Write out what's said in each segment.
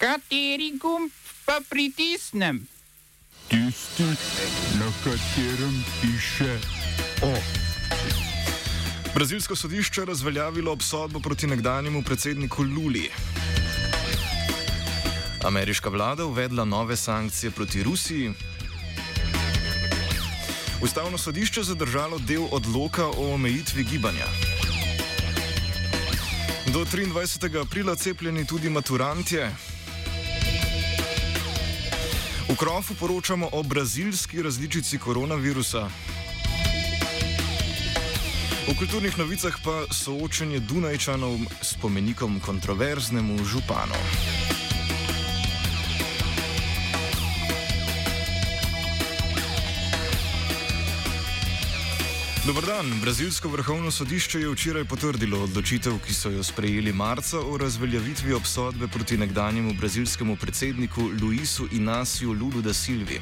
Kateri gumb pa pritisnem? Tisti, na katerem piše O. Brazilsko sodišče razveljavilo obsodbo proti nekdanjemu predsedniku Luli. Ameriška vlada uvedla nove sankcije proti Rusiji. Ustavno sodišče zadržalo del odloka o omejitvi gibanja. Do 23. aprila cepljeni tudi maturantje. V krofu poročamo o brazilski različici koronavirusa. V kulturnih novicah pa soočenje Dunajčanov s pomenikom kontroverznemu županu. Dobr dan. Brazilsko vrhovno sodišče je včeraj potrdilo odločitev, ki so jo sprejeli marca o razveljavitvi obsodbe proti nekdanjemu brazilskemu predsedniku Luisu Inaciju Lulu da Silvi.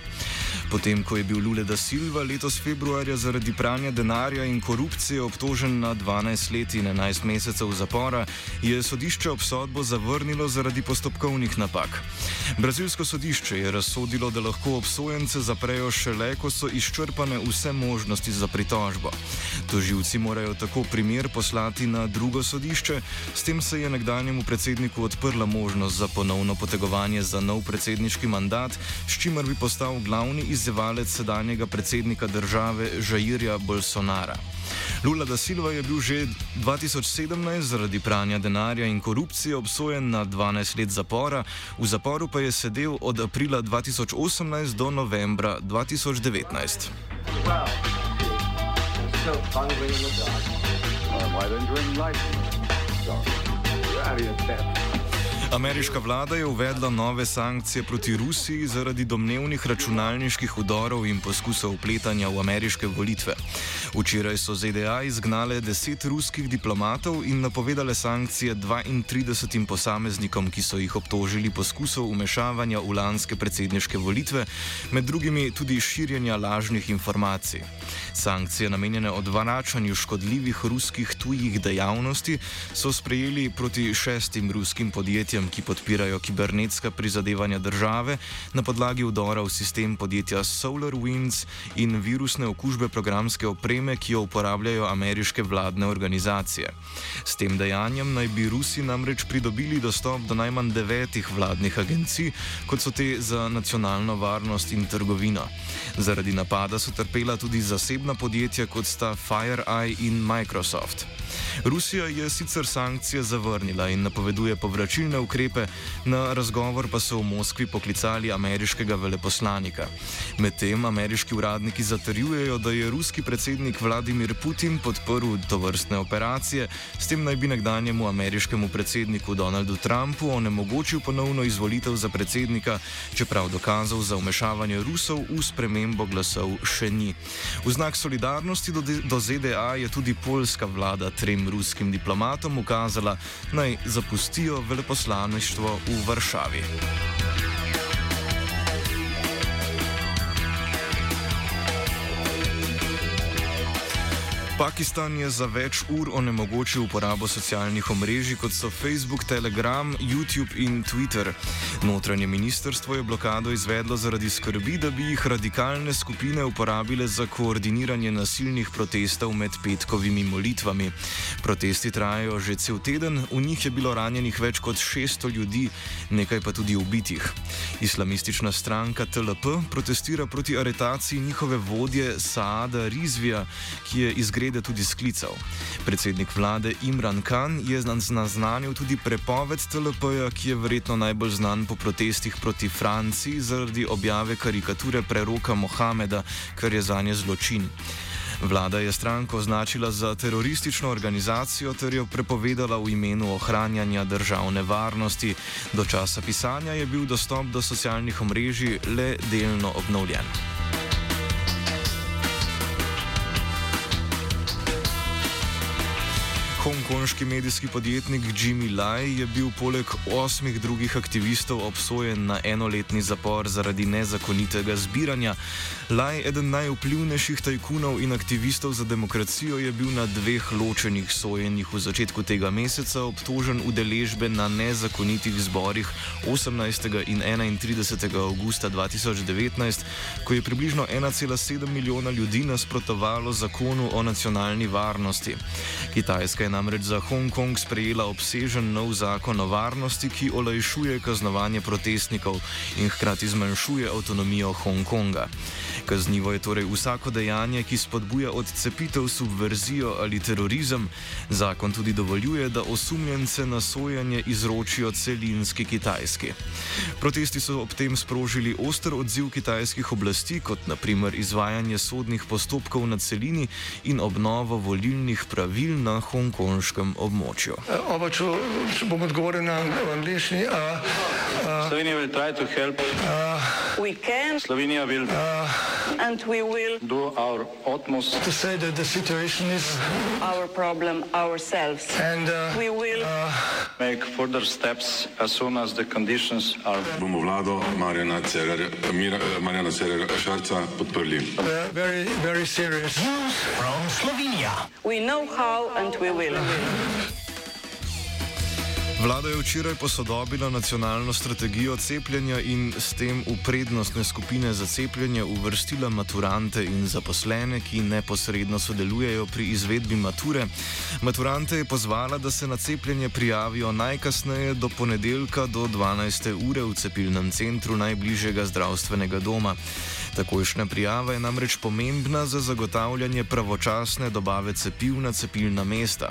Potem, ko je bil Lule da Silva letos februarja zaradi pranja denarja in korupcije obtožen na 12 let in 11 mesecev zapora, je sodišče obsodbo zavrnilo zaradi postopkovnih napak. Brazilsko sodišče je razsodilo, da lahko obsojence zaprejo šele, ko so izčrpane vse možnosti za pritožbo. Toživci morajo tako primer poslati na drugo sodišče, s tem se je nekdanjemu predsedniku odprla možnost za ponovno potegovanje za nov predsedniški mandat, s čimer bi postal glavni izzivalec sedanjega predsednika države Žairja Bolsonara. Lula da Silva je bil že 2017 zaradi pranja denarja in korupcije obsojen na 12 let zapora, v zaporu pa je sedel od aprila 2018 do novembra 2019. Wow. So hungry in the dark. Uh, why don't you enlighten me? Ameriška vlada je uvedla nove sankcije proti Rusiji zaradi domnevnih računalniških udorov in poskusov upletanja v ameriške volitve. Včeraj so ZDA izgnale deset ruskih diplomatov in napovedale sankcije 32 posameznikom, ki so jih obtožili poskusov umešavanja v lanske predsedniške volitve, med drugimi tudi širjenja lažnih informacij. Sankcije namenjene odvračanju škodljivih ruskih tujih dejavnosti so sprejeli proti šestim ruskim podjetjem podjetjem, ki podpirajo kibernetska prizadevanja države na podlagi vdora v sistem podjetja SolarWinds in virusne okužbe programske opreme, ki jo uporabljajo ameriške vladne organizacije. S tem dejanjem naj bi Rusi namreč pridobili dostop do najmanj devetih vladnih agencij, kot so te za nacionalno varnost in trgovino. Zaradi napada so trpela tudi zasebna podjetja, kot sta FireEye in Microsoft. Rusija je sicer sankcije zavrnila in napoveduje povračilne ukrepe, na razgovor pa so v Moskvi poklicali ameriškega veleposlanika. Medtem ameriški uradniki zatrjujejo, da je ruski predsednik Vladimir Putin podprl to vrstne operacije, s tem naj bi nekdanjemu ameriškemu predsedniku Donaldu Trumpu onemogočil ponovno izvolitev za predsednika, čeprav dokazov za umešavanje Rusov v spremembo glasov še ni. V znak solidarnosti do, do ZDA je tudi polska vlada trem ruskim diplomatom ukazala, naj zapustijo veleposlaništvo v Varšavi. Pakistan je za več ur onemogočil uporabo socialnih omrežij, kot so Facebook, Telegram, YouTube in Twitter. Notranje ministrstvo je blokado izvedlo zaradi skrbi, da bi jih radikalne skupine uporabile za koordiniranje nasilnih protestov med petkovimi molitvami. Protesti trajajo že cel teden, v njih je bilo ranjenih več kot 600 ljudi, nekaj pa tudi ubitih. Islamistična stranka TLP protestira proti aretaciji njihove vodje Saada Rizvija, ki je izgredila besede tudi sklical. Predsednik vlade Imran Khan je naznanil tudi prepoved TLP-ja, ki je verjetno najbolj znan po protestih proti Franciji zaradi objave karikature preroka Mohameda, kar je za nje zločin. Vlada je stranko označila za teroristično organizacijo ter jo prepovedala v imenu ohranjanja državne varnosti. Do časa pisanja je bil dostop do socialnih omrežij le delno obnovljen. Hongkonški medijski podjetnik Jimmy Lai je bil poleg osmih drugih aktivistov obsojen na enoletni zapor zaradi nezakonitega zbiranja. Lai, eden najvplivnejših tajkunov in aktivistov za demokracijo, je bil na dveh ločenih sojenjih v začetku tega meseca obtožen udeležbe na nezakonitih zborih 18. in 31. augusta 2019, ko je približno 1,7 milijona ljudi nasprotovalo zakonu o nacionalni varnosti. Kitajska je namreč za Hongkong sprejela obsežen nov zakon o varnosti, ki olajšuje kaznovanje protestnikov in hkrati zmanjšuje avtonomijo Hongkonga. Kaznivo je torej vsako dejanje, ki spodbuja odcepitev, subverzijo ali terorizem. Zakon tudi dovoljuje, da osumljence na sojanje izročijo celinski Kitajski. Protesti so ob tem sprožili oster odziv kitajskih oblasti, kot naprimer izvajanje sodnih postopkov na celini in obnovo volilnih pravil na hongkonškem območju. Oba, če, če bom odgovoril na angliški. Slovenija will try to help. We can Slovenija will and we will do our utmost To say that the situation is our problem ourselves. and uh, We will make further steps as soon as the conditions are bomo vlado Marjana Cererja, Mira, Marjana Cererja Šarca podprli. uh, very, very serious. we know how and we will. ले लेंगे Vlada je včeraj posodobila nacionalno strategijo cepljenja in s tem v prednostne skupine za cepljenje uvrstila maturante in zaposlene, ki neposredno sodelujejo pri izvedbi mature. Maturante je pozvala, da se na cepljenje prijavijo najkasneje do ponedeljka do 12. ure v cepilnem centru najbližjega zdravstvenega doma. Takojšnja prijava je namreč pomembna za zagotavljanje pravočasne dobave cepiv na cepilna mesta.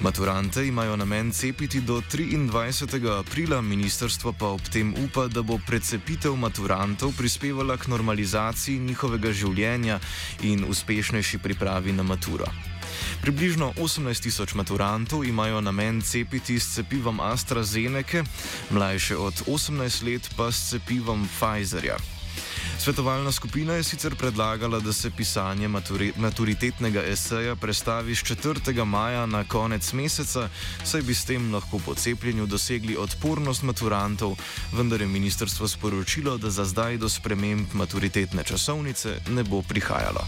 Maturante imajo namen cepiti do 23. aprila, ministrstvo pa ob tem upa, da bo precepitev maturantov prispevala k normalizaciji njihovega življenja in uspešnejši pripravi na maturo. Približno 18 tisoč maturantov imajo namen cepiti s cepivom AstraZeneca, mlajše od 18 let pa s cepivom Pfizerja. Svetovalna skupina je sicer predlagala, da se pisanje maturi maturitetnega eseja prestavi z 4. maja na konec meseca, saj bi s tem lahko po cepljenju dosegli odpornost maturantov, vendar je ministrstvo sporočilo, da za zdaj do sprememb maturitetne časovnice ne bo prihajalo.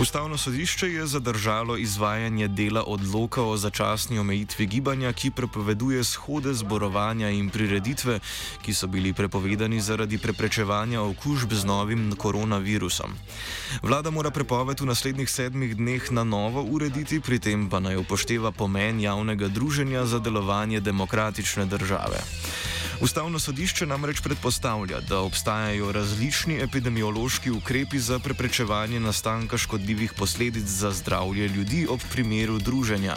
Ustavno sodišče je zadržalo izvajanje dela odloka o začasni omejitvi gibanja, ki prepoveduje shode, zborovanja in prireditve, ki so bili prepovedani zaradi preprečevanja okužb z novim koronavirusom. Vlada mora prepoved v naslednjih sedmih dneh na novo urediti, pri tem pa naj upošteva pomen javnega druženja za delovanje demokratične države. Ustavno sodišče namreč predpostavlja, da obstajajo različni epidemiološki ukrepi za preprečevanje nastanka škodljivih posledic za zdravje ljudi ob primeru druženja.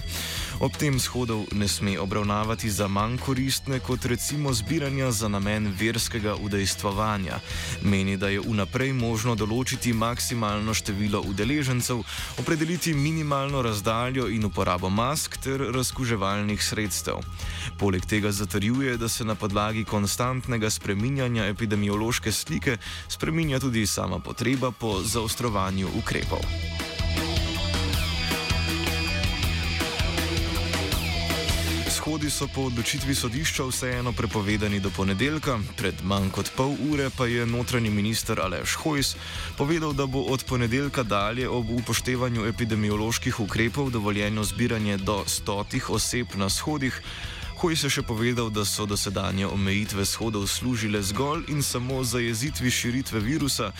Ob tem shodov ne sme obravnavati za manj koristne kot recimo zbiranja za namen verskega udejstvovanja. Meni, da je vnaprej možno določiti maksimalno število udeležencev, opredeliti minimalno razdaljo in uporabo mask ter razkuževalnih sredstev. Poleg tega zatrjuje, da se na podlagi konstantnega spreminjanja epidemiološke slike spreminja tudi sama potreba po zaostrovanju ukrepov. Shodi so po odločitvi sodišča vseeno prepovedani do ponedeljka, pred manj kot pol ure pa je notranji minister Aleš Hojs povedal, da bo od ponedeljka dalje ob upoštevanju epidemioloških ukrepov dovoljeno zbiranje do stotih oseb na shodih. Hojs je še povedal, da so dosedanje omejitve shodov služile zgolj in samo zajezitvi širitve virusa.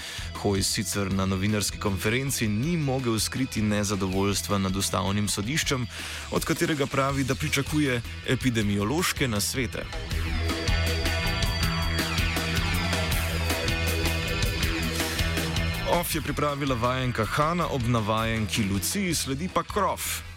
Hojs sicer na novinarski konferenci ni mogel skriti nezadovoljstva nad ustavnim sodiščem, od katerega pravi, da pričakuje epidemiološke nasvete. Of je pripravila vajenka Hanna, ob navajenki Luciji sledi pa krov.